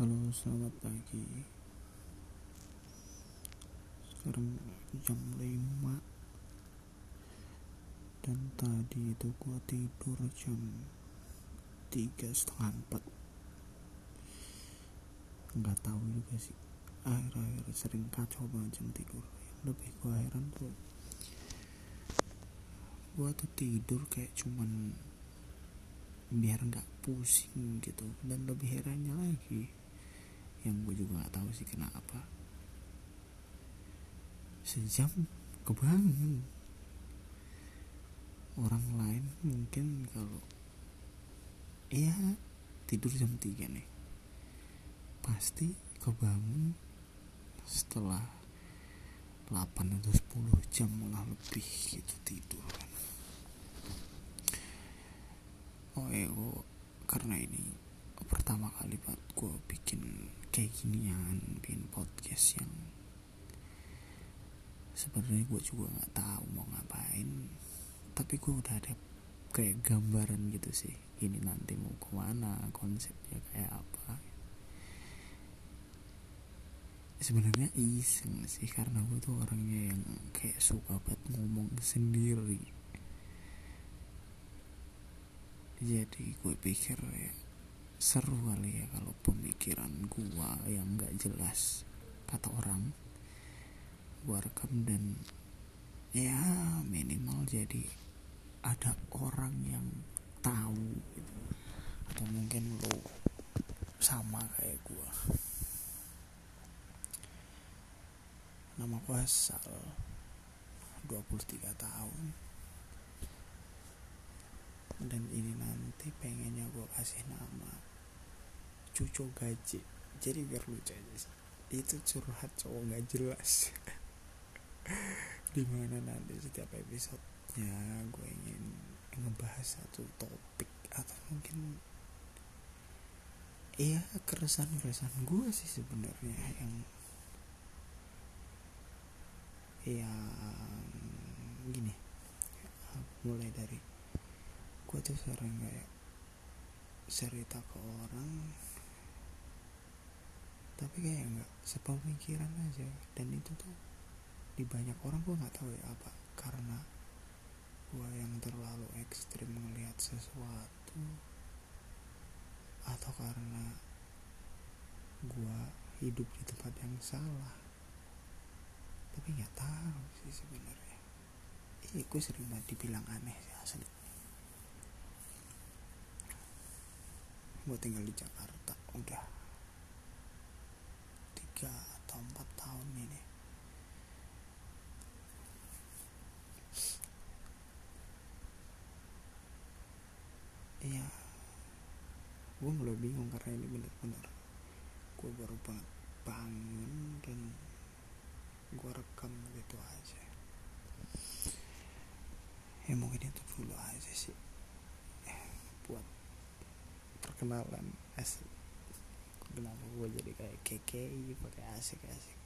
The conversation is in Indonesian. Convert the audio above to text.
Halo, selamat pagi. Sekarang jam 5 dan tadi itu gua tidur jam tiga setengah empat. Nggak tahu juga sih. Akhir-akhir sering kacau banget jam tidur. Lebih gua heran tuh gua tuh tidur kayak cuman biar nggak pusing gitu. Dan lebih herannya lagi yang gue juga nggak tahu sih kenapa sejam kebangun. Orang lain mungkin kalau iya tidur jam 3 nih. Pasti kebangun setelah 8 atau 10 jam lah lebih gitu tidur kan. Oh ya gue karena ini pertama kali buat gue bikin kayak ginian bikin podcast yang sebenarnya gue juga nggak tahu mau ngapain tapi gue udah ada kayak gambaran gitu sih ini nanti mau ke mana konsepnya kayak apa. Sebenarnya iseng sih karena gue tuh orangnya yang kayak suka banget ngomong sendiri. Jadi gue pikir ya seru kali ya kalau pemikiran gue yang nggak jelas kata orang gue rekam dan ya minimal jadi ada orang yang tahu gitu. Atau mungkin lo sama kayak gue nama gue Sal 23 tahun. Dan ini nanti pengennya gue kasih nama cucu gaji. Jadi biar lucu aja sih. Itu curhat cowok nggak jelas. Di mana nanti setiap episodenya gue ingin ngebahas satu topik atau mungkin iya keresahan keresahan gue sih sebenarnya yang yang gini. Mulai dari gue tuh sering kayak cerita ke orang tapi kayak nggak sepemikiran aja. Dan itu tuh di banyak orang gue nggak tahu ya apa karena gue yang terlalu ekstrim melihat sesuatu atau karena gue hidup di tempat yang salah. Tapi nggak tahu sih sebenarnya. Eh gue sering banget dibilang aneh sih asli. Gue tinggal di Jakarta udah tiga atau empat tahun ini. Iya. Gue mulai bingung karena ini bener-bener gue baru banget bangun dan gue rekam gitu aja. Ya mungkin itu dulu aja sih. Buat perkenalan asik kenapa gue jadi kayak keke pakai asik asik